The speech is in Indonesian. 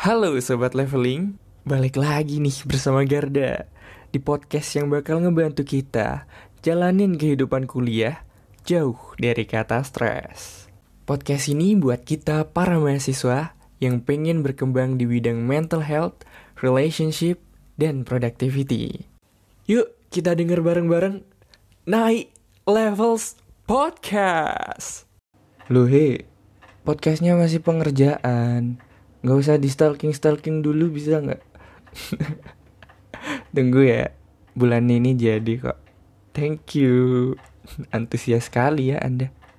Halo Sobat Leveling, balik lagi nih bersama Garda Di podcast yang bakal ngebantu kita jalanin kehidupan kuliah jauh dari kata stres. Podcast ini buat kita para mahasiswa yang pengen berkembang di bidang mental health, relationship, dan productivity. Yuk kita denger bareng-bareng Naik Levels Podcast. Loh podcastnya masih pengerjaan nggak usah di stalking stalking dulu bisa nggak? Tunggu ya bulan ini jadi kok. Thank you. Antusias sekali ya anda